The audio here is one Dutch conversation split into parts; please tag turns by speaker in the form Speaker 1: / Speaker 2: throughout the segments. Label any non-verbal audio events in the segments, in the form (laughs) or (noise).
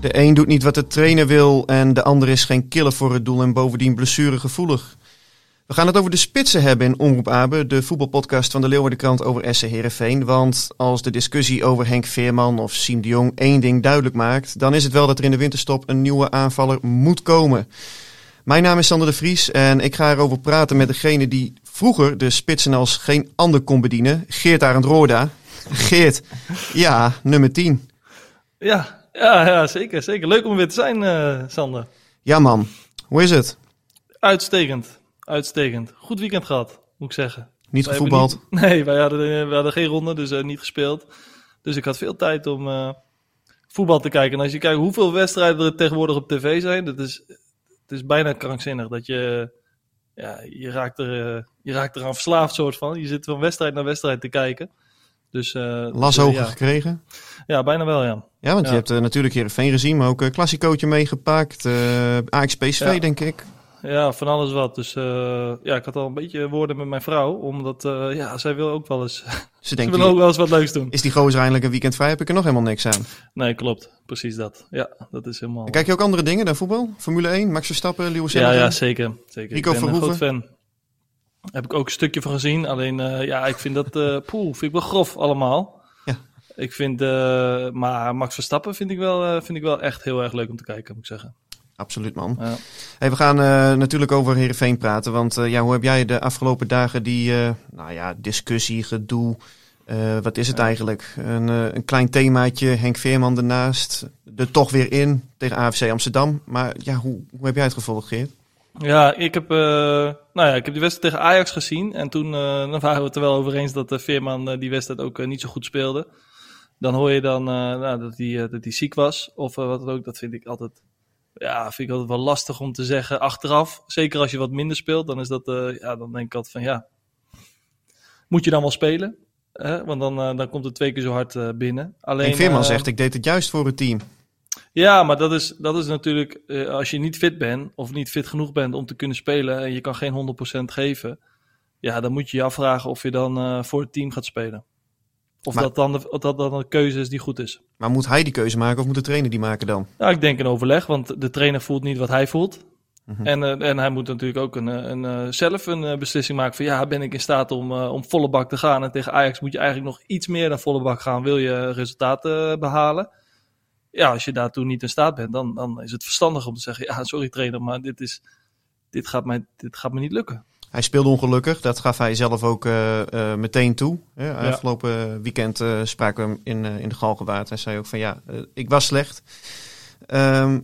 Speaker 1: De een doet niet wat de trainer wil en de ander is geen killer voor het doel en bovendien blessuregevoelig. We gaan het over de spitsen hebben in Omroep Abe, de voetbalpodcast van de Leeuwardenkrant over SC Heerenveen. Want als de discussie over Henk Veerman of Siem de Jong één ding duidelijk maakt, dan is het wel dat er in de winterstop een nieuwe aanvaller moet komen. Mijn naam is Sander de Vries en ik ga erover praten met degene die vroeger de spitsen als geen ander kon bedienen, Geert Arend Roorda. Geert, ja, nummer 10.
Speaker 2: Ja, ja, ja zeker, zeker. Leuk om er weer te zijn, eh, Sander.
Speaker 1: Ja man, hoe is het?
Speaker 2: Uitstekend, uitstekend. Goed weekend gehad, moet ik zeggen.
Speaker 1: Niet
Speaker 2: Wij
Speaker 1: gevoetbald?
Speaker 2: niet- (laughs) nee, wij hadden, eh, we hadden geen ronde, dus eh, niet gespeeld. Dus ik had veel tijd om voetbal te kijken. En als je kijkt hoeveel wedstrijden er tegenwoordig op tv zijn, dat is, het is bijna krankzinnig. Dat je, ja, je, raakt er, je raakt eraan verslaafd soort van. Je zit van wedstrijd naar wedstrijd te kijken. Dus, eh,
Speaker 1: Las
Speaker 2: dus, eh,
Speaker 1: hoger
Speaker 2: ja.
Speaker 1: gekregen?
Speaker 2: ja, bijna wel, ja.
Speaker 1: Ja, want
Speaker 2: Ja.
Speaker 1: je hebt eh, natuurlijk Heerenveen gezien, maar ook een klassicootje meegepakt. Ajax PSV,
Speaker 2: Ja.
Speaker 1: denk ik.
Speaker 2: Ja, van alles wat. Dus ja, ik had al een beetje woorden met mijn vrouw. Omdat, ja, zij wil ook wel eens... (laughs)
Speaker 1: Ze denkt,
Speaker 2: wil ook wel eens wat leuks doen.
Speaker 1: is die gozer eindelijk een weekend vrij? Heb ik er nog helemaal niks aan.
Speaker 2: Nee, klopt. Precies dat. Ja, dat is helemaal...
Speaker 1: En kijk je ook andere dingen dan voetbal? Formule 1, Max Verstappen, Lewis
Speaker 2: ja,
Speaker 1: Hamilton?
Speaker 2: ja, zeker. zeker.
Speaker 1: Rico
Speaker 2: ik ben een groot fan. Heb ik ook een stukje van gezien. Alleen, eh, ja, ik vind dat... eh poeh, vind ik wel grof allemaal.
Speaker 1: Ja.
Speaker 2: Ik vind... eh, maar Max Verstappen vind ik, wel, vind ik wel echt heel erg leuk om te kijken, moet ik zeggen.
Speaker 1: Absoluut, man.
Speaker 2: Ja.
Speaker 1: Hey, we gaan natuurlijk over Heerenveen praten. Want ja, hoe heb jij de afgelopen dagen die nou ja, discussie, gedoe... wat is het eigenlijk? Een, een klein themaatje, Henk Veerman ernaast. Er toch weer in tegen AFC Amsterdam. Maar ja, hoe, hoe heb jij het gevolgd, Geert?
Speaker 2: Ja, ik heb, eh, nou ja, ik heb die wedstrijd tegen Ajax gezien. En toen eh, dan waren we het er wel over eens dat de Veerman eh, die wedstrijd ook niet zo goed speelde. Dan hoor je dan nou, dat hij dat ziek was. Of wat dan ook. Dat vind ik altijd, ja, vind ik altijd wel lastig om te zeggen achteraf. Zeker als je wat minder speelt. Dan is dat, ja, dan denk ik altijd van ja. Moet je dan wel spelen? Hè? Want dan, dan komt het twee keer zo hard binnen. Alleen,
Speaker 1: Henk Veerman zegt, ik deed het juist voor het team.
Speaker 2: Ja, maar dat is, dat is natuurlijk, eh, als je niet fit bent of niet fit genoeg bent om te kunnen spelen en je kan geen 100% geven, ja, dan moet je je afvragen of je dan eh, voor het team gaat spelen. Of,
Speaker 1: Maar-
Speaker 2: dat dan de, dat dan een keuze is die goed is.
Speaker 1: Maar moet hij die keuze maken of moet de trainer die maken dan?
Speaker 2: Ja, ik denk een overleg, want de trainer voelt niet wat hij voelt.
Speaker 1: Mhm.
Speaker 2: En, eh, en hij moet natuurlijk ook een, een, zelf een beslissing maken van ja, ben ik in staat om, om volle bak te gaan. En tegen Ajax moet je eigenlijk nog iets meer dan volle bak gaan, wil je resultaten eh, behalen. Ja, als je daartoe niet in staat bent, dan, dan is het verstandig om te zeggen, ja, sorry trainer, maar dit, is, dit, gaat, mij, dit gaat me niet lukken.
Speaker 1: Hij speelde ongelukkig, dat gaf hij zelf ook eh, eh, meteen toe. Hè, Afgelopen weekend eh, spraken we hem in, in de Galgenwaard. Hij zei ook van ja, ik was slecht. Ehm,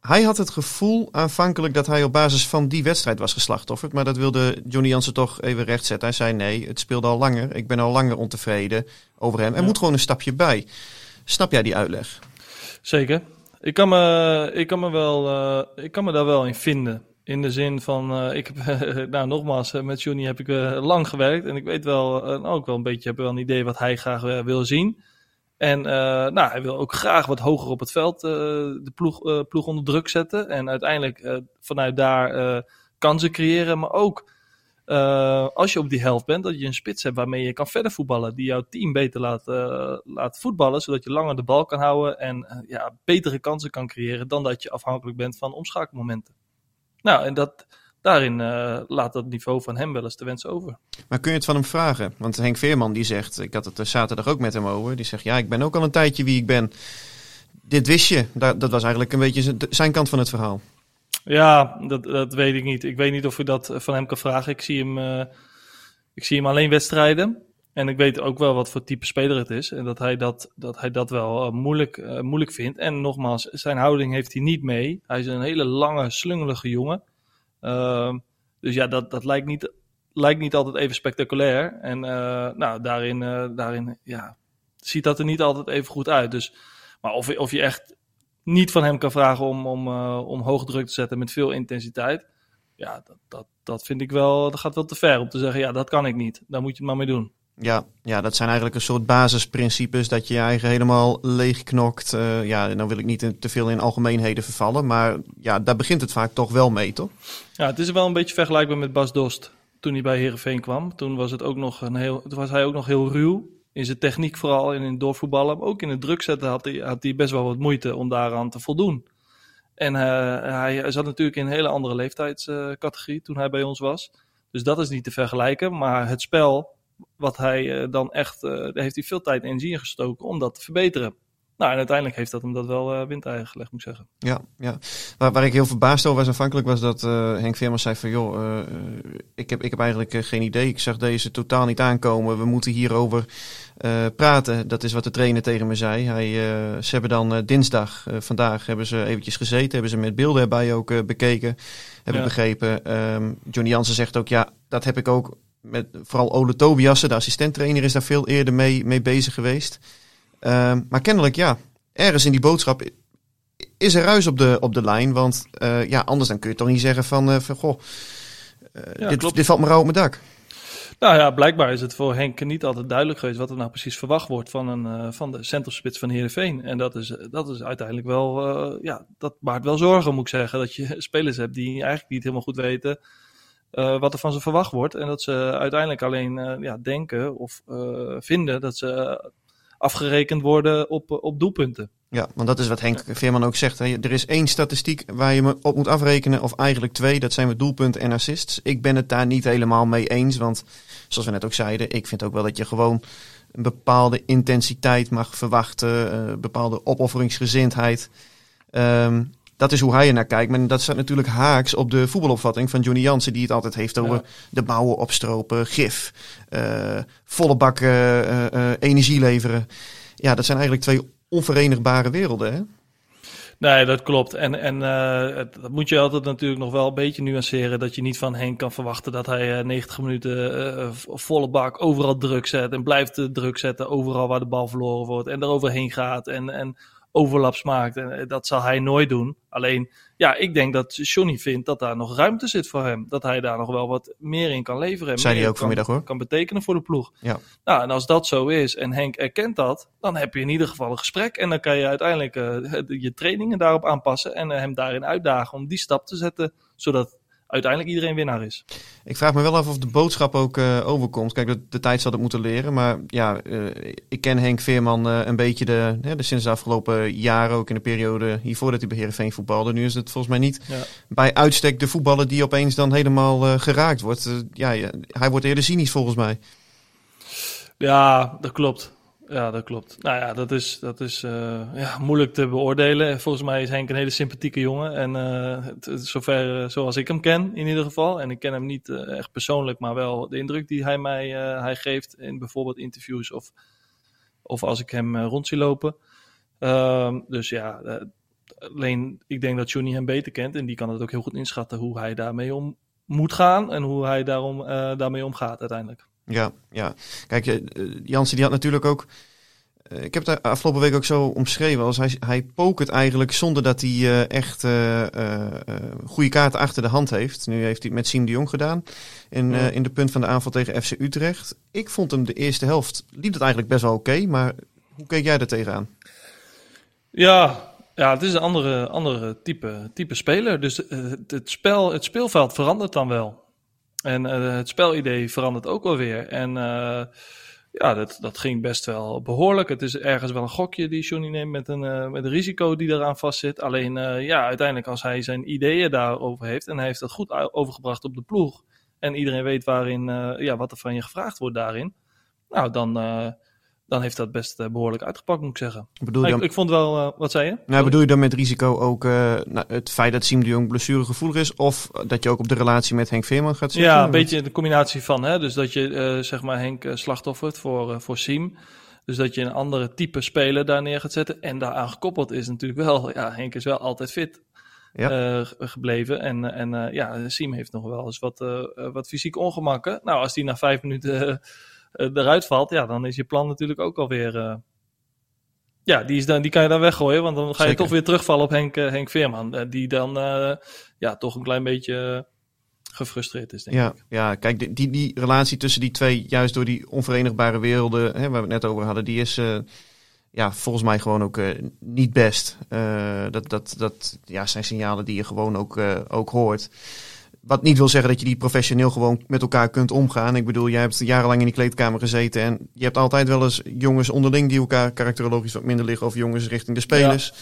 Speaker 1: hij had het gevoel aanvankelijk dat hij op basis van die wedstrijd was geslachtofferd. Maar dat wilde Johnny Jansen toch even rechtzetten. Hij zei nee, het speelde al langer. Ik ben al langer ontevreden over hem. Er
Speaker 2: Ja.
Speaker 1: moet gewoon een stapje bij. Snap jij die uitleg?
Speaker 2: Zeker. Ik kan me, ik kan me, wel, eh, ik kan me daar wel in vinden. In de zin van, eh, ik heb, (laughs) nou nogmaals, eh, met Johnny heb ik lang gewerkt. En ik weet wel, eh, ook wel een beetje, heb wel een idee wat hij graag wil zien. En nou, hij wil ook graag wat hoger op het veld de ploeg, ploeg onder druk zetten. En uiteindelijk vanuit daar kansen creëren. Maar ook eh, als je op die helft bent, dat je een spits hebt waarmee je kan verder voetballen. Die jouw team beter laat, eh, laat voetballen, zodat je langer de bal kan houden en eh, ja, betere kansen kan creëren dan dat je afhankelijk bent van omschakelmomenten. Nou, en dat, daarin laat dat niveau van hem wel eens te wensen over.
Speaker 1: Maar kun je het van hem vragen? Want Henk Veerman die zegt, ik had het er zaterdag ook met hem over, die zegt ja, ik ben ook al een tijdje wie ik ben. Dit wist je. Dat, dat was eigenlijk een beetje zijn kant van het verhaal.
Speaker 2: Ja, dat, dat weet ik niet. Ik weet niet of je dat van hem kan vragen. Ik zie hem, eh, ik zie hem alleen wedstrijden. En ik weet ook wel wat voor type speler het is. En dat hij dat, dat, hij dat wel eh, moeilijk, eh, moeilijk vindt. En nogmaals, zijn houding heeft hij niet mee. Hij is een hele lange, slungelige jongen. Ehm, dus ja, dat, dat lijkt, niet, lijkt niet altijd even spectaculair. En nou, daarin, daarin ja, ziet dat er niet altijd even goed uit. Dus, maar of, of je echt niet van hem kan vragen om, om, eh, om hoog druk te zetten met veel intensiteit. Ja, dat, dat, dat vind ik wel, dat gaat wel te ver om te zeggen, ja, dat kan ik niet. Daar moet je het maar mee doen.
Speaker 1: Ja, ja, dat zijn eigenlijk een soort basisprincipes dat je je eigen helemaal leegknokt. Eh ja, nou wil ik niet te veel in algemeenheden vervallen, maar ja, daar begint het vaak toch wel mee, toch?
Speaker 2: Ja, het is wel een beetje vergelijkbaar met Bas Dost toen hij bij Herenveen kwam. Toen was, het ook nog een heel, toen was hij ook nog heel ruw. In zijn techniek vooral en in doorvoetballen. Maar ook in het druk zetten had hij, had hij best wel wat moeite om daaraan te voldoen. En eh, hij zat natuurlijk in een hele andere leeftijdscategorie toen hij bij ons was. Dus dat is niet te vergelijken. Maar het spel, wat hij eh, dan echt, eh, daar heeft hij veel tijd en energie in gestoken om dat te verbeteren. Nou, en uiteindelijk heeft dat hem dat wel uh, windeigen gelegd, moet ik zeggen.
Speaker 1: Ja, ja. Waar, waar ik heel verbaasd over was aanvankelijk was dat eh, Henk Veerman zei van joh, eh, eh, ik, heb, ik heb eigenlijk eh, geen idee. Ik zag deze totaal niet aankomen. We moeten hierover eh, praten. Dat is wat de trainer tegen me zei. Hij, eh, ze hebben dan eh, dinsdag, eh, vandaag, hebben ze eventjes gezeten. Hebben ze met beelden erbij ook eh, bekeken. Heb
Speaker 2: Ja.
Speaker 1: ik begrepen. Ehm, Johnny Jansen zegt ook ja, dat heb ik ook met vooral Ole Tobiassen, de assistenttrainer, is daar veel eerder mee, mee bezig geweest. Ehm, maar kennelijk ja, ergens in die boodschap is er ruis op de, op de lijn. Want eh, ja, anders dan kun je toch niet zeggen van, eh, van goh, eh,
Speaker 2: Ja,
Speaker 1: dit, dit valt me rauw op mijn dak.
Speaker 2: Nou ja, blijkbaar is het voor Henk niet altijd duidelijk geweest wat er nou precies verwacht wordt van, een, van de centrumspits van Heerenveen. En dat is, dat is uiteindelijk wel, ja, dat baart wel zorgen moet ik zeggen. Dat je (laughs) spelers hebt die eigenlijk niet helemaal goed weten wat er van ze verwacht wordt. En dat ze uiteindelijk alleen ja, denken of vinden dat ze afgerekend worden op, op doelpunten.
Speaker 1: Ja, want dat is wat Henk Veerman ook zegt. Hè. Er is één statistiek waar je me op moet afrekenen, of eigenlijk twee. Dat zijn we doelpunten en assists. Ik ben het daar niet helemaal mee eens, want zoals we net ook zeiden, ik vind ook wel dat je gewoon een bepaalde intensiteit mag verwachten, eh, bepaalde opofferingsgezindheid. Ehm, dat is hoe hij er naar kijkt. Maar dat staat natuurlijk haaks op de voetbalopvatting van Johnny Jansen, die het altijd heeft over
Speaker 2: Ja.
Speaker 1: de bouwen, opstropen, gif, eh, volle bak eh, eh, energie leveren. Ja, dat zijn eigenlijk twee onverenigbare werelden. Hè?
Speaker 2: Nee, dat klopt. En, en het- dat moet je altijd natuurlijk nog wel een beetje nuanceren. Dat je niet van Henk kan verwachten dat hij eh, 90 minuten volle bak overal druk zet. En blijft druk zetten overal waar de bal verloren wordt. En eroverheen gaat en, en overlaps maakt. En eh, dat zal hij nooit doen. Alleen, ja, ik denk dat Johnny vindt dat daar nog ruimte zit voor hem. Dat hij daar nog wel wat meer in kan leveren.
Speaker 1: hij
Speaker 2: meer
Speaker 1: ook vanmiddag,
Speaker 2: kan,
Speaker 1: hoor.
Speaker 2: Kan betekenen voor de ploeg.
Speaker 1: Ja.
Speaker 2: Nou, en als dat zo is en Henk erkent dat, dan heb je in ieder geval een gesprek. En dan kan je uiteindelijk eh, je trainingen daarop aanpassen en eh, hem daarin uitdagen om die stap te zetten, zodat uiteindelijk iedereen winnaar is.
Speaker 1: Ik vraag me wel af of de boodschap ook eh, overkomt. Kijk, de, de tijd zal het moeten leren. Maar ja, eh, ik ken Henk Veerman eh, een beetje de, hè, de, sinds de afgelopen jaren, ook in de periode hiervoor dat hij bij Heerenveen voetbalde. Nu is het volgens mij niet
Speaker 2: Ja.
Speaker 1: bij uitstek de voetballer die opeens dan helemaal geraakt wordt. Ja, ja, hij wordt eerder cynisch volgens mij.
Speaker 2: Ja, dat klopt. Ja, dat klopt. Nou ja, dat is, dat is eh, ja, moeilijk te beoordelen. Volgens mij is Henk een hele sympathieke jongen. En eh, zover eh, zoals ik hem ken, in ieder geval. En ik ken hem niet echt persoonlijk, maar wel de indruk die hij mij hij geeft in bijvoorbeeld interviews of, of als ik hem rond zie lopen. Ehm, dus ja, alleen ik denk dat Johnny hem beter kent. En die kan het ook heel goed inschatten hoe hij daarmee om moet gaan. En hoe hij daarom, daarmee omgaat uiteindelijk.
Speaker 1: Ja, ja. Kijk, eh, Jansen die had natuurlijk ook. eh, ik heb het afgelopen week ook zo omschreven. Als hij, hij pokert eigenlijk zonder dat hij eh, echt eh, eh, eh, goede kaarten achter de hand heeft. Nu heeft hij het met Siem de Jong gedaan. In,
Speaker 2: Ja.
Speaker 1: eh, in de punt van de aanval tegen FC Utrecht. Ik vond hem de eerste helft. liep het eigenlijk best wel oké. maar hoe keek jij er tegenaan?
Speaker 2: Ja, ja het is een andere, andere type, type speler. Dus eh, het, het, spel, het speelveld verandert dan wel. En eh, het spelidee verandert ook wel weer. En eh, ja, dat, dat ging best wel behoorlijk. Het is ergens wel een gokje die Johnny neemt met een, eh, met een risico die eraan vastzit. Alleen ja, uiteindelijk als hij zijn ideeën daarover heeft en hij heeft dat goed overgebracht op de ploeg. En iedereen weet waarin, ja, wat er van je gevraagd wordt daarin. Nou, dan, dan heeft dat best eh, behoorlijk uitgepakt, moet ik zeggen.
Speaker 1: Bedoel je
Speaker 2: Maar
Speaker 1: dan,
Speaker 2: ik, ik vond wel, eh, wat zei je?
Speaker 1: nou, bedoel je dan met risico ook eh, nou, het feit dat Siem de Jong blessuregevoelig is? Of dat je ook op de relatie met Henk Veerman gaat zitten?
Speaker 2: Ja, een beetje de combinatie van. Hè? Dus dat je zeg maar Henk slachtoffert voor, voor Siem. Dus dat je een andere type speler daar neer gaat zetten. En daaraan gekoppeld is natuurlijk wel, (laughs) ja, Henk is wel altijd fit
Speaker 1: Ja.
Speaker 2: ge- gebleven. En, en ja, Siem heeft nog wel eens wat, wat fysiek ongemakken. Nou, als die na vijf minuten eruit valt, ja, dan is je plan natuurlijk ook alweer... eh ja, die, is dan, die kan je dan weggooien, want dan ga je
Speaker 1: Zeker.
Speaker 2: toch weer terugvallen op Henk, eh, Henk Veerman. eh, die dan eh, ja, toch een klein beetje eh, gefrustreerd is, denk ik.
Speaker 1: Ja, ja, kijk, die, die, die relatie tussen die twee, juist door die onverenigbare werelden, hè, waar we het net over hadden, die is eh, ja, volgens mij gewoon ook eh, niet best. Eh, dat, dat, dat ja, zijn signalen die je gewoon ook, eh, ook hoort. Wat niet wil zeggen dat je die professioneel gewoon met elkaar kunt omgaan. Ik bedoel, jij hebt jarenlang in die kleedkamer gezeten en je hebt altijd wel eens jongens onderling die elkaar karakterologisch wat minder liggen of jongens richting de spelers.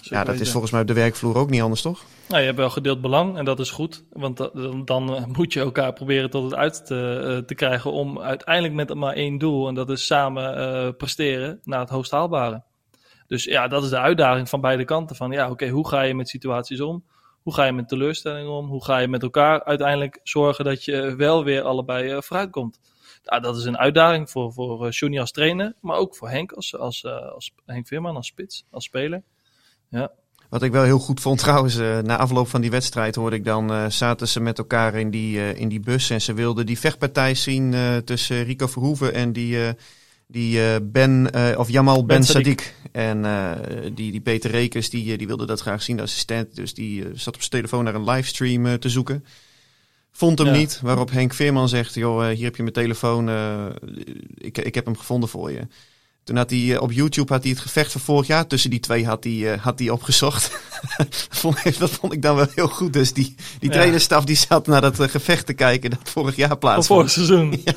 Speaker 1: Ja, dat is volgens mij op de werkvloer ook niet anders, toch?
Speaker 2: Nou, je hebt wel gedeeld belang en dat is goed. Want da- dan, dan eh, moet je elkaar proberen tot het uit te, eh, te krijgen om uiteindelijk met maar één doel. En dat is samen eh, presteren naar het hoogst haalbare. Dus ja, dat is de uitdaging van beide kanten. Van ja, oké, hoe ga je met situaties om? Hoe ga je met teleurstellingen om? Hoe ga je met elkaar uiteindelijk zorgen dat je wel weer allebei eh, vooruitkomt? Ja, dat is een uitdaging voor, voor eh, Johnny als trainer, maar ook voor Henk als, als, eh, als Henk Veerman als spits, als speler. Ja.
Speaker 1: Wat ik wel heel goed vond trouwens, na afloop van die wedstrijd hoorde ik dan, zaten ze met elkaar in die, in die bus en ze wilden die vechtpartij zien tussen Rico Verhoeven en die, die eh, Ben, eh, of Jamal Ben. Sadiq. En eh, die, die Peter Rekers, die, die wilde dat graag zien, de assistent. Dus die zat op zijn telefoon naar een livestream te zoeken. Vond hem
Speaker 2: Ja.
Speaker 1: niet, waarop Henk Veerman zegt, joh, hier heb je mijn telefoon, ik, ik heb hem gevonden voor je. Toen had hij op YouTube had hij het gevecht van vorig jaar tussen die twee had hij, had hij opgezocht. (laughs) dat vond ik dan wel heel goed. Dus die, die
Speaker 2: Ja.
Speaker 1: trainerstaf die zat naar dat gevecht te kijken dat vorig jaar
Speaker 2: Van
Speaker 1: plaatsvond.
Speaker 2: vorig seizoen. (laughs) Ja.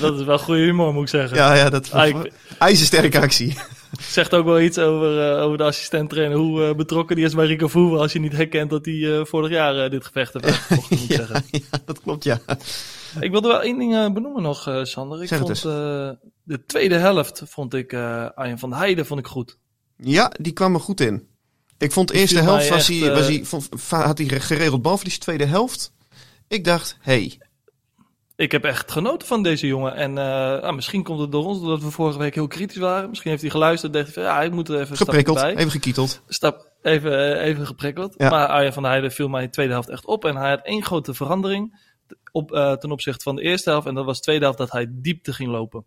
Speaker 2: Dat is wel goede humor, moet ik zeggen.
Speaker 1: Ja, ja, dat
Speaker 2: Ah, ik-
Speaker 1: ijzersterke actie. (laughs)
Speaker 2: Zegt ook wel iets over, eh, over de assistent-trainer, hoe eh, betrokken die is bij Rico Verhoeven als je niet herkent dat hij eh, vorig jaar dit gevecht heeft uitgevochten, moet ik (laughs) zeggen. (laughs)
Speaker 1: ja, dat klopt, ja.
Speaker 2: Ik wilde wel één ding benoemen nog, Sander. Ik
Speaker 1: Zeg het
Speaker 2: vond de tweede helft, vond ik, Arjen van Heijden vond ik goed.
Speaker 1: Ja, die kwam er goed in. Ik vond de eerste helft was
Speaker 2: echt,
Speaker 1: hij, was hij, vond- had hij geregeld balverlies. Tweede helft. Ik dacht, hey,
Speaker 2: Ik heb echt genoten van deze jongen. En eh, ah, misschien komt het door ons, doordat we vorige week heel kritisch waren. Misschien heeft hij geluisterd en dacht hij van, ja, ik moet er even
Speaker 1: geprikkeld,
Speaker 2: bij.
Speaker 1: even gekieteld.
Speaker 2: stap even, eh, even geprikkeld.
Speaker 1: Ja.
Speaker 2: Maar Arjen van der Heijden viel mij in de tweede helft echt op. En hij had één grote verandering op, eh, ten opzichte van de eerste helft. En dat was de tweede helft dat hij diepte ging lopen.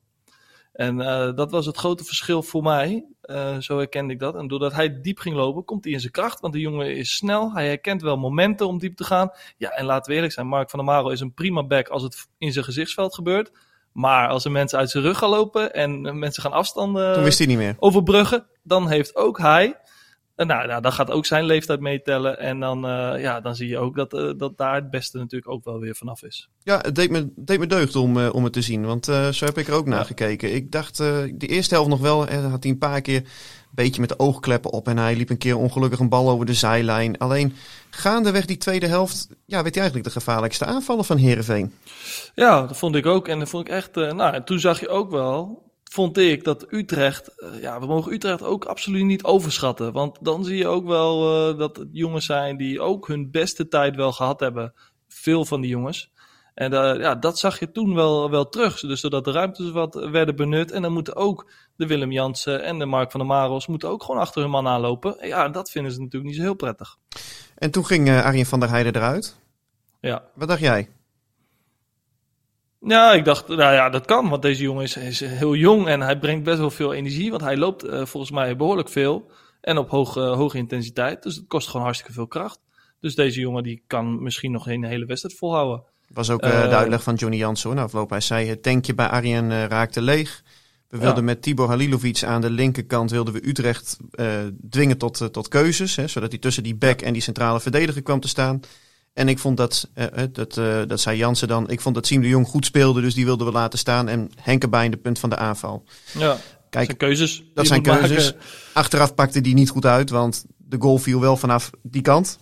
Speaker 2: En eh, dat was het grote verschil voor mij. Eh, zo herkende ik dat. En doordat hij diep ging lopen, komt hij in zijn kracht. Want de jongen is snel. Hij herkent wel momenten om diep te gaan. Ja, en laten we eerlijk zijn. Mark van der Marel is een prima back als het in zijn gezichtsveld gebeurt. Maar als er mensen uit zijn rug gaan lopen en mensen gaan afstanden
Speaker 1: Toen wist hij niet meer.
Speaker 2: overbruggen, dan heeft ook hij. En Nou, nou, dan gaat ook zijn leeftijd meetellen. En dan, eh, ja, dan zie je ook dat, eh, dat daar het beste natuurlijk ook wel weer vanaf is.
Speaker 1: Ja, het deed me, deed me deugd om, eh, om het te zien. Want zo heb ik er ook naar gekeken. Ik dacht, de eerste helft nog wel, had hij een paar keer een beetje met de oogkleppen op. En hij liep een keer ongelukkig een bal over de zijlijn. Alleen gaandeweg die tweede helft, ja, werd hij eigenlijk de gevaarlijkste aanvaller van Heerenveen.
Speaker 2: Ja, dat vond ik ook. En dat vond ik echt. nou, en toen zag je ook wel. Vond ik dat Utrecht. eh, ja, we mogen Utrecht ook absoluut niet overschatten. Want dan zie je ook wel eh, dat het jongens zijn die ook hun beste tijd wel gehad hebben. Veel van die jongens. En eh, ja, dat zag je toen wel, wel terug. Dus zodat de ruimtes wat werden benut. En dan moeten ook de Willem Jansen en de Mark van der Marels moeten ook gewoon achter hun man aanlopen. En ja, dat vinden ze natuurlijk niet zo heel prettig.
Speaker 1: En toen ging Arjen van der Heijden eruit.
Speaker 2: Ja.
Speaker 1: Wat dacht jij?
Speaker 2: Ja, ik dacht, nou ja, dat kan, want deze jongen is, is heel jong en hij brengt best wel veel energie, want hij loopt eh, volgens mij behoorlijk veel en op hoge, hoge intensiteit, dus het kost gewoon hartstikke veel kracht. Dus deze jongen die kan misschien nog een hele wedstrijd volhouden.
Speaker 1: Was ook eh,
Speaker 2: Eh,
Speaker 1: de uitleg van Johnny Jansen hoor. Na afloop hij zei, het tankje bij Arjen eh, raakte leeg. We wilden met Tibor Halilovic aan de linkerkant wilden we Utrecht eh, dwingen tot, eh, tot keuzes. Hè, zodat hij tussen die back en die centrale verdediger kwam te staan. En ik vond dat, eh, eh, dat, eh, dat zei Jansen dan, ik vond dat Siem de Jong goed speelde, dus die wilden we laten staan. En Henk erbij in de punt van de aanval.
Speaker 2: Ja, dat
Speaker 1: Kijk,
Speaker 2: zijn keuzes.
Speaker 1: dat zijn
Speaker 2: maken.
Speaker 1: keuzes. Achteraf pakte die niet goed uit, want de goal viel wel vanaf die kant.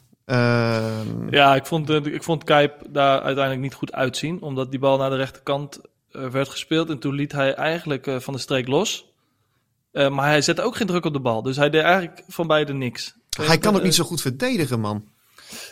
Speaker 2: Ja, ik vond, ik vond Kuip daar uiteindelijk niet goed uitzien. Omdat die bal naar de rechterkant werd gespeeld. En toen liet hij eigenlijk van de streek los. Maar hij zette ook geen druk op de bal. Dus hij deed eigenlijk van beide niks.
Speaker 1: hij kan ook niet zo goed verdedigen, man.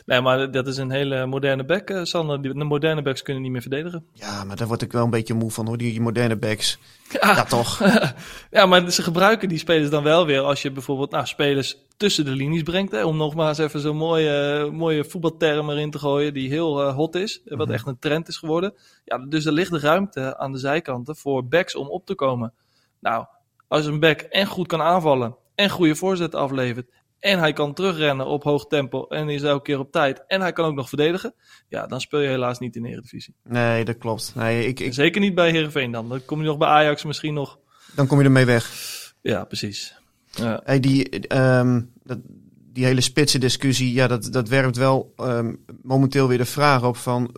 Speaker 2: Nee, maar dat is een hele moderne back, eh, Sander. Die- De moderne backs kunnen niet meer verdedigen.
Speaker 1: Ja, maar daar word ik wel een beetje moe van hoor, die moderne backs. (laughs) Ja, toch. (laughs)
Speaker 2: Ja, maar ze gebruiken die spelers dan wel weer als je bijvoorbeeld nou, spelers tussen de linies brengt. Hè, om nogmaals even zo'n mooie, mooie voetbalterm erin te gooien die heel eh, hot is. Wat echt een trend is geworden. Ja, dus er ligt de ruimte aan de zijkanten voor backs om op te komen. Nou, als een back en goed kan aanvallen en goede voorzet aflevert. En hij kan terugrennen op hoog tempo en is elke keer op tijd. En hij kan ook nog verdedigen. Ja, dan speel je helaas niet in de Eredivisie.
Speaker 1: Nee, dat klopt. Nee, ik, ik,
Speaker 2: Zeker niet bij Heerenveen dan. Dan kom je nog bij Ajax misschien nog.
Speaker 1: dan kom je ermee weg.
Speaker 2: Ja, precies. Ja.
Speaker 1: Hey, die, ehm, dat, die hele spitse discussie, ja, dat, dat werpt wel ehm, momenteel weer de vraag op van...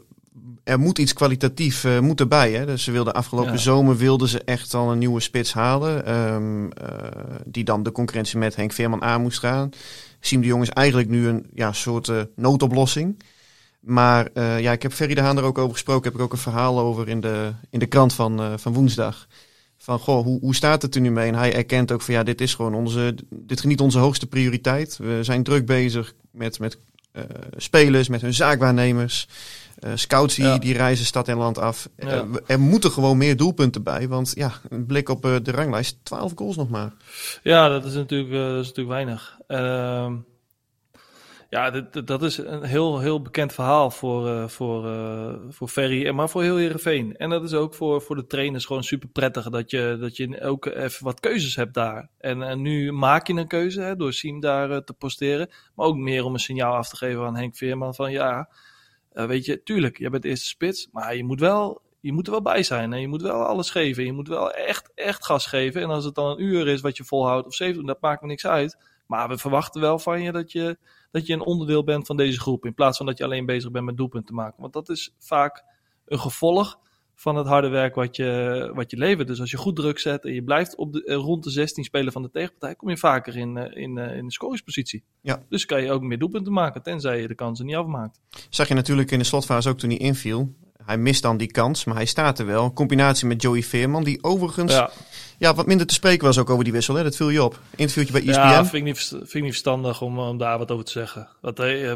Speaker 1: Er moet iets kwalitatief uh, moet erbij. Hè? Dus ze wilden afgelopen
Speaker 2: Ja.
Speaker 1: zomer wilden ze echt al een nieuwe spits halen. ehm, eh, die dan de concurrentie met Henk Veerman aan moest gaan. Siem de Jong is eigenlijk nu een ja, soort eh, noodoplossing. Maar ja, ik heb Ferry de Haan er ook over gesproken. Heb ik ook een verhaal over in de, in de krant van, van woensdag. Van goh, hoe, hoe staat het er nu mee? En hij erkent ook van ja, dit is gewoon onze, dit is niet onze hoogste prioriteit. We zijn druk bezig met, met spelers, met hun zaakwaarnemers. Eh, scouts die,
Speaker 2: Ja.
Speaker 1: die reizen stad en land af.
Speaker 2: Ja.
Speaker 1: Eh, er moeten gewoon meer doelpunten bij. Want ja, een blik op eh, de ranglijst, 12 goals nog maar.
Speaker 2: Ja, dat is natuurlijk, dat is natuurlijk weinig. Ehm, ja, dit- dat is een heel, heel bekend verhaal voor, voor, voor Ferry, en maar voor heel Heerenveen. En dat is ook voor, voor de trainers gewoon super prettig dat je, dat je ook even wat keuzes hebt daar. En, en nu maak je een keuze hè, door Siem daar te posteren. Maar ook meer om een signaal af te geven aan Henk Veerman van ja, eh, weet je, tuurlijk, jij bent eerste spits, maar je moet wel... Je moet er wel bij zijn en je moet wel alles geven. Je moet wel echt, echt gas geven. En als het dan een uur is wat je volhoudt of zeven, dat maakt me niks uit. Maar we verwachten wel van je dat, je dat je een onderdeel bent van deze groep. In plaats van dat je alleen bezig bent met doelpunten te maken. Want dat is vaak een gevolg van het harde werk wat je, wat je levert. Dus als je goed druk zet en je blijft op de, eh, rond de 16 spelen van de tegenpartij, kom je vaker in, eh, in, eh, in de scoringspositie.
Speaker 1: Ja.
Speaker 2: Dus kan je ook meer doelpunten maken, tenzij je de kansen niet afmaakt.
Speaker 1: Zag je natuurlijk in de slotfase ook toen hij inviel. Hij mist dan die kans, maar hij staat er wel. In combinatie met Joey Veerman, die overigens ja.
Speaker 2: Ja,
Speaker 1: wat minder te spreken was ook over die wissel. Hè? Dat viel je op. Interviewtje bij E ESPN.
Speaker 2: Ja, vind ik niet, vind ik niet verstandig om, om daar wat over te zeggen.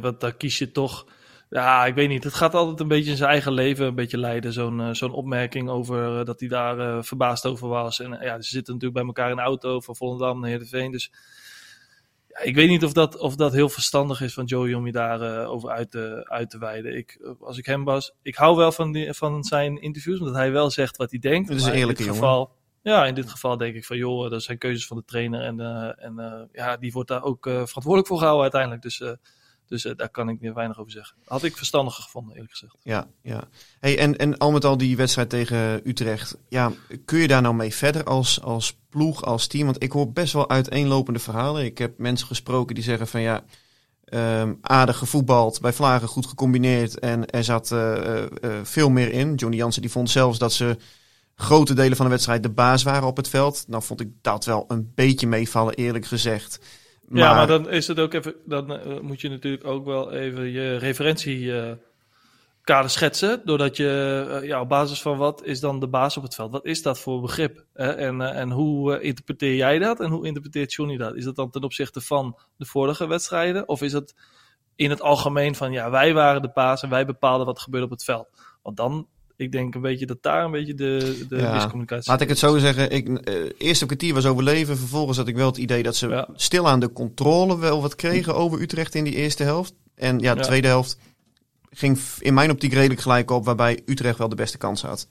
Speaker 2: Want daar kies je toch. Ja, ik weet niet. Het gaat altijd een beetje in zijn eigen leven een beetje leiden. Zo'n eh, zo'n opmerking over eh, dat hij daar eh, verbaasd over was. En ja, ze zitten natuurlijk bij elkaar in de auto van Volendam naar Heerenveen. Dus ja, ik weet niet of dat, of dat heel verstandig is van Joey om je daar eh, over uit te, uit te wijden. Ik, als ik hem was, ik hou wel van, die, van zijn interviews, omdat hij wel zegt wat hij denkt.
Speaker 1: Het is
Speaker 2: in dit
Speaker 1: jongen.
Speaker 2: geval, ja, in dit geval denk ik van, joh, dat zijn keuzes van de trainer. En, en ja, die wordt daar ook verantwoordelijk voor gehouden uiteindelijk. Dus, dus eh, daar kan ik meer weinig over zeggen. Had ik verstandiger gevonden, eerlijk gezegd.
Speaker 1: Ja, ja. Hey, en, en al met al die wedstrijd tegen Utrecht. Ja, kun je daar nou mee verder als, als ploeg, als team? Want ik hoor best wel uiteenlopende verhalen. Ik heb mensen gesproken die zeggen van ja, ehm, aardig gevoetbald, bij Vlagen goed gecombineerd. En er zat eh, eh, veel meer in. Johnny Jansen die vond zelfs dat ze grote delen van de wedstrijd de baas waren op het veld. Nou vond ik dat wel een beetje meevallen, eerlijk gezegd.
Speaker 2: Ja, maar dan is het ook even. Dan eh, moet je natuurlijk ook wel even je referentiekader schetsen. Doordat je eh, ja, op basis van wat is dan de baas op het veld? Wat is dat voor begrip? En, eh, en hoe eh, interpreteer jij dat? En hoe interpreteert Johnny dat? Is dat dan ten opzichte van de vorige wedstrijden? Of is het in het algemeen van ja, wij waren de baas en wij bepaalden wat gebeurde op het veld? Want dan, ik denk een beetje dat daar een beetje de, de
Speaker 1: Ja,
Speaker 2: miscommunicatie
Speaker 1: Laat ik het zo zeggen. Ik, eh, eerste kwartier was overleven. Vervolgens had ik wel het idee dat ze
Speaker 2: Ja.
Speaker 1: stilaan de controle wel wat kregen over Utrecht in die eerste helft. En ja, de
Speaker 2: Ja.
Speaker 1: tweede helft ging in mijn optiek redelijk gelijk op. Waarbij Utrecht wel de beste kans had.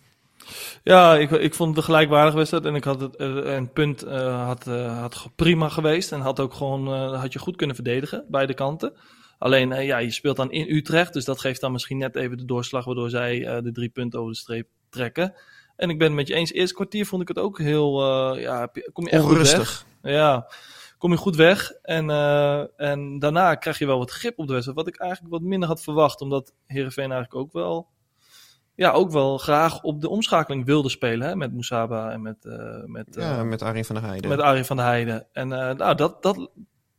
Speaker 2: Ja, ik, ik vond het een gelijkwaardige wedstrijd. En ik had het een punt eh, had, eh, had ge- prima geweest. En had ook gewoon had je goed kunnen verdedigen, beide kanten. Alleen, eh, ja, je speelt dan in Utrecht. Dus dat geeft dan misschien net even de doorslag waardoor zij eh, de drie punten over de streep trekken. En ik ben het met je eens. Eerste kwartier vond ik het ook heel. eh, ja, kom je echt goed weg.
Speaker 1: Onrustig.
Speaker 2: Ja, kom je goed weg. En, en daarna krijg je wel wat grip op de wedstrijd. Wat ik eigenlijk wat minder had verwacht. Omdat Heerenveen eigenlijk ook wel, ja, ook wel graag op de omschakeling wilde spelen. Hè? Met Moesaba en met, eh, met,
Speaker 1: Ja, met Arjen van der Heijden.
Speaker 2: met Arie van der Heijden. En nou, dat, dat,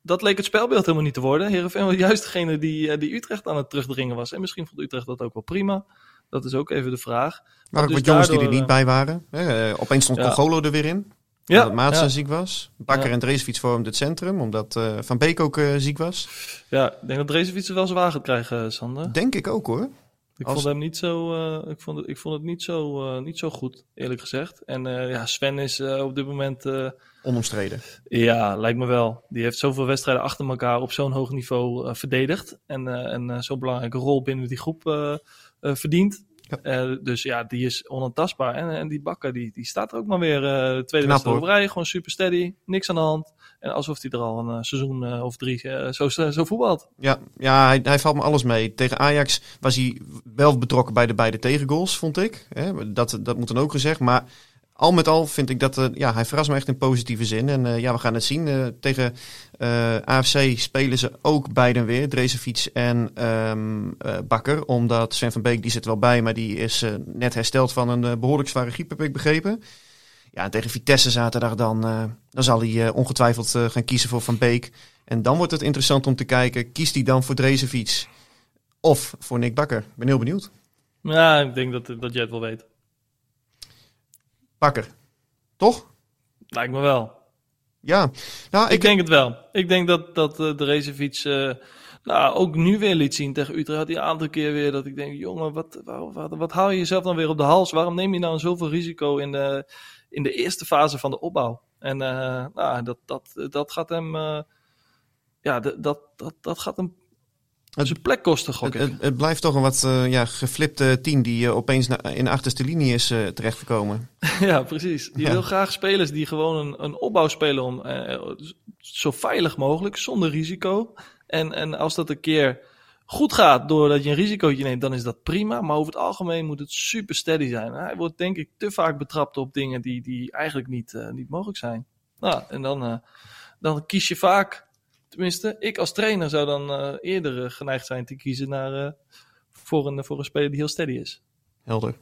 Speaker 2: dat leek het spelbeeld helemaal niet te worden. Heerenveen was juist degene die, eh, die Utrecht aan het terugdringen was. En misschien vond Utrecht dat ook wel prima. Dat is ook even de vraag.
Speaker 1: Maar ook
Speaker 2: dus
Speaker 1: wat jongens die er niet bij waren. Hè, eh, opeens stond
Speaker 2: Ja.
Speaker 1: Congolo er weer in.
Speaker 2: Ja,
Speaker 1: omdat Maatsen
Speaker 2: ja.
Speaker 1: ziek was. Bakker
Speaker 2: Ja.
Speaker 1: en Dreesfiets vormden het centrum. Omdat eh, Van Beek ook eh, ziek was.
Speaker 2: Ja, ik denk dat Drezefiets het wel zwaar gaat krijgen, Sander.
Speaker 1: Denk ik ook hoor.
Speaker 2: Ik
Speaker 1: Als-
Speaker 2: vond hem niet zo, eh, ik vond het, ik vond het niet, zo, eh, niet zo goed, eerlijk gezegd. En eh, ja, Sven is op dit moment,
Speaker 1: Onomstreden.
Speaker 2: ja, lijkt me wel. Die heeft zoveel wedstrijden achter elkaar op zo'n hoog niveau verdedigd. En, en zo'n belangrijke rol binnen die groep verdient.
Speaker 1: Ja.
Speaker 2: Eh, dus ja, die is onaantastbaar. En, en die bakker, die, die staat er ook maar weer eh, de tweede wedstrijd op rij. Gewoon super steady, niks aan de hand. En alsof hij er al een eh, seizoen of drie zo, zo voetbalt.
Speaker 1: Ja, ja hij, hij valt me alles mee. Tegen Ajax was hij wel betrokken bij de beide tegengoals, vond ik. Hè, dat, dat moet dan ook gezegd. Maar al met al vind ik dat eh, ja, hij verrast me echt in positieve zin. En eh, ja, we gaan het zien. Eh, tegen AFC spelen ze ook beiden weer. Drezefiets en ehm, eh, Bakker. Omdat Sven van Beek, die zit wel bij, maar die is net hersteld van een eh, behoorlijk zware griep, heb ik begrepen. Ja, en tegen Vitesse zaterdag dan, dan zal hij ongetwijfeld gaan kiezen voor Van Beek. En dan wordt het interessant om te kijken, kiest hij dan voor Drezefiets of voor Nick Bakker? Ik ben heel benieuwd.
Speaker 2: Ja, ik denk dat, dat jij het wel weet.
Speaker 1: Bakker, toch?
Speaker 2: Lijkt me wel.
Speaker 1: Ja, nou,
Speaker 2: Ik,
Speaker 1: ik,
Speaker 2: denk het wel. Ik denk dat, dat eh, de Racefiets eh nou, ook nu weer liet zien tegen Utrecht. Had hij een aantal keer weer dat ik denk, jongen, wat, wat, wat, wat haal je jezelf dan weer op de hals? Waarom neem je nou zoveel risico in de, in de eerste fase van de opbouw? En eh, nou, dat, dat, dat gaat hem, ja, dat, dat, dat gaat hem
Speaker 1: Het-
Speaker 2: zijn plek kosten,
Speaker 1: het, het, het blijft toch een wat eh, ja, geflipte team die eh, opeens na- in de achterste linie is eh, terechtgekomen. (laughs)
Speaker 2: Ja, precies. Je
Speaker 1: Ja.
Speaker 2: wil graag spelers die gewoon een, een opbouw spelen om, eh, zo veilig mogelijk, zonder risico. En, en als dat een keer goed gaat doordat je een risicootje neemt, dan is dat prima. Maar over het algemeen moet het super steady zijn. Hij wordt denk ik te vaak betrapt op dingen die, die eigenlijk niet, eh, niet mogelijk zijn. Nou, en dan, eh, dan kies je vaak, tenminste, ik als trainer zou dan eh, eerder eh, geneigd zijn te kiezen naar, eh, voor, een, voor een speler die heel steady is.
Speaker 1: Helder.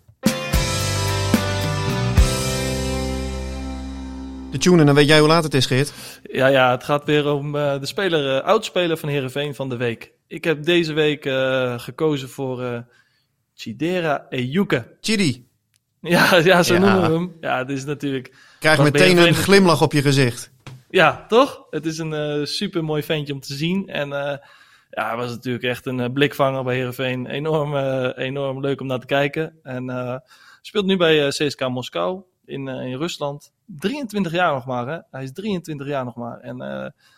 Speaker 1: De tune, en dan weet jij hoe laat het is, Geert.
Speaker 2: Ja, ja, het gaat weer om de speler, oudspeler van Herenveen van de week. Ik heb deze week gekozen voor Chidera Ejuke.
Speaker 1: Chidi,
Speaker 2: Ja, ja, zo
Speaker 1: Ja.
Speaker 2: noemen we hem. Ja, het is natuurlijk...
Speaker 1: krijg meteen een glimlach op je gezicht.
Speaker 2: Ja, toch? Het is een eh super mooi ventje om te zien. En eh, ja, hij was natuurlijk echt een eh, blikvanger bij Herenveen. Enorm, enorm leuk om naar te kijken. En speelt nu bij CSK Moskou in, in Rusland. 23 jaar nog maar, hè? Hij is 23 jaar nog maar. En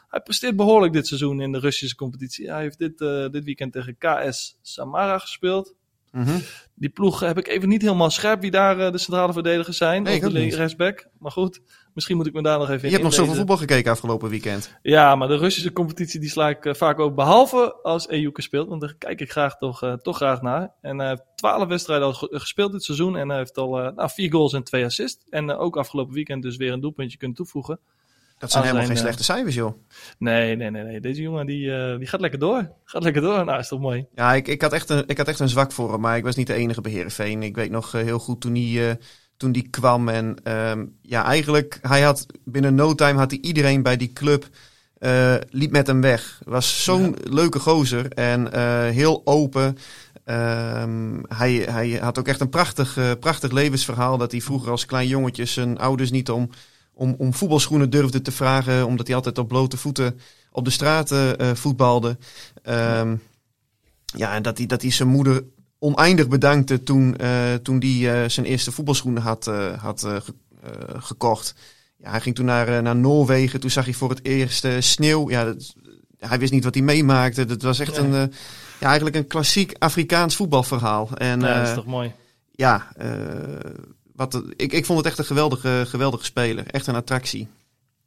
Speaker 2: hij presteert behoorlijk dit seizoen in de Russische competitie. Hij heeft dit, dit weekend tegen KS Samara gespeeld.
Speaker 1: Mhm.
Speaker 2: Die ploeg heb ik even niet helemaal scherp wie daar de centrale verdedigers zijn.
Speaker 1: Nee,
Speaker 2: of de rechtsback. Maar goed, misschien moet ik me daar nog even
Speaker 1: Je
Speaker 2: in
Speaker 1: hebt nog zoveel voetbal gekeken afgelopen weekend.
Speaker 2: Ja, maar de Russische competitie die sla ik eh, vaak ook behalve als Ejuke speelt. Want daar kijk ik graag toch, eh, toch graag naar. En hij heeft twaalf wedstrijden al ge- gespeeld dit seizoen. En hij heeft al eh, nou, vier goals en twee assists. En eh, ook afgelopen weekend dus weer een doelpuntje kunnen toevoegen.
Speaker 1: Dat zijn helemaal geen slechte cijfers, joh.
Speaker 2: Nee, nee, nee. nee. Deze jongen die, eh, die gaat lekker door. Gaat lekker door. Nou, is toch mooi.
Speaker 1: Ja, ik, ik, had echt een, ik had echt een zwak voor hem, maar ik was niet de enige bij Heerenveen. Ik weet nog eh, heel goed toen hij, eh, toen die kwam. En ehm, ja, eigenlijk, hij had binnen no time had hij iedereen bij die club eh, liep met hem weg. Was zo'n leuke gozer en eh, heel open. Ehm, hij, hij had ook echt een prachtig, eh, prachtig levensverhaal. Dat hij vroeger als klein jongetje zijn ouders niet om, om, om voetbalschoenen durfde te vragen. Omdat hij altijd op blote voeten op de straat eh, voetbalde. Ehm, ja, en dat hij, dat hij zijn moeder oneindig bedankte toen, eh, toen die eh, zijn eerste voetbalschoenen had, eh, had ge- gekocht. Ja, hij ging toen naar, naar Noorwegen. Toen zag hij voor het eerst sneeuw. Ja, dat, hij wist niet wat hij meemaakte. Dat was echt een, ja, eigenlijk een klassiek Afrikaans voetbalverhaal. En
Speaker 2: Ja, dat is toch mooi.
Speaker 1: ja, wat, ik, ik vond het echt een geweldige, geweldige speler. Echt een attractie.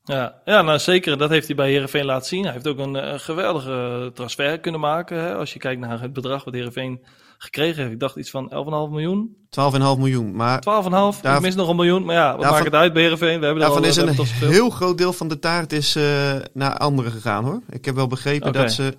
Speaker 2: Ja, ja nou zeker. Dat heeft hij bij Herenveen laten zien. Hij heeft ook een, eh, geweldige transfer kunnen maken. Hè? Als je kijkt naar het bedrag wat Herenveen gekregen heeft. Ik dacht iets van 11,5 miljoen.
Speaker 1: 12,5 miljoen. Maar
Speaker 2: 12,5.
Speaker 1: Daar-
Speaker 2: Ik mis nog een miljoen. Maar ja, wat
Speaker 1: Daarvan-
Speaker 2: maakt het uit bij Herenveen? We hebben
Speaker 1: daarvan
Speaker 2: al,
Speaker 1: is een heel groot deel van de taart is, eh, naar anderen gegaan hoor. Ik heb wel begrepen dat ze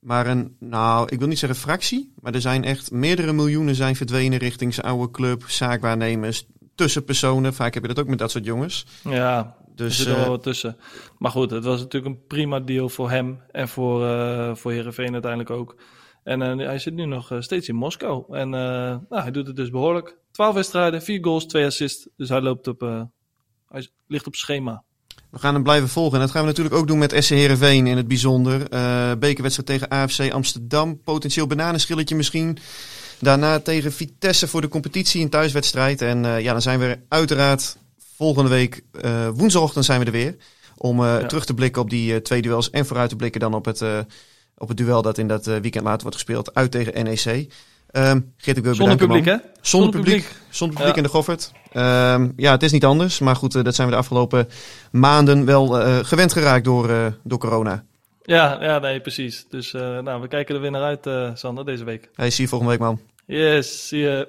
Speaker 1: maar een, nou ik wil niet zeggen fractie, maar er zijn echt meerdere miljoenen zijn verdwenen richting zijn oude club, zaakwaarnemers, tussenpersonen. Vaak heb je dat ook met dat soort jongens.
Speaker 2: Ja, er
Speaker 1: Dus
Speaker 2: zit er
Speaker 1: eh,
Speaker 2: wel wat tussen. Maar goed, het was natuurlijk een prima deal voor hem en voor, eh voor Herenveen uiteindelijk ook. En eh, hij zit nu nog eh, steeds in Moskou. En eh, nou, hij doet het dus behoorlijk. 12 wedstrijden, 4 goals, 2 assists. Dus hij loopt op, eh, hij ligt op schema.
Speaker 1: We gaan hem blijven volgen. En dat gaan we natuurlijk ook doen met SC Heerenveen in het bijzonder. Eh bekerwedstrijd tegen AFC Amsterdam. Potentieel bananenschilletje misschien. Daarna tegen Vitesse voor de competitie, een thuiswedstrijd. En eh, ja, dan zijn we er uiteraard volgende week, eh, woensdagochtend zijn we er weer. Om eh,
Speaker 2: Ja.
Speaker 1: terug te blikken op die eh, twee duels. En vooruit te blikken dan op het, op het duel dat in dat weekend later wordt gespeeld. Uit tegen NEC. Ehm Geert, ik wil
Speaker 2: Zonder publiek,
Speaker 1: man.
Speaker 2: hè?
Speaker 1: Zonder publiek. Zonder publiek
Speaker 2: Ja.
Speaker 1: in de Goffert. Ehm, ja, het is niet anders. Maar goed, dat zijn we de afgelopen maanden wel gewend geraakt door, door corona.
Speaker 2: Ja, ja, nee, precies. Dus nou, we kijken er weer naar uit, Sander, deze week.
Speaker 1: Hey, zie je volgende week, man.
Speaker 2: Yes, zie je.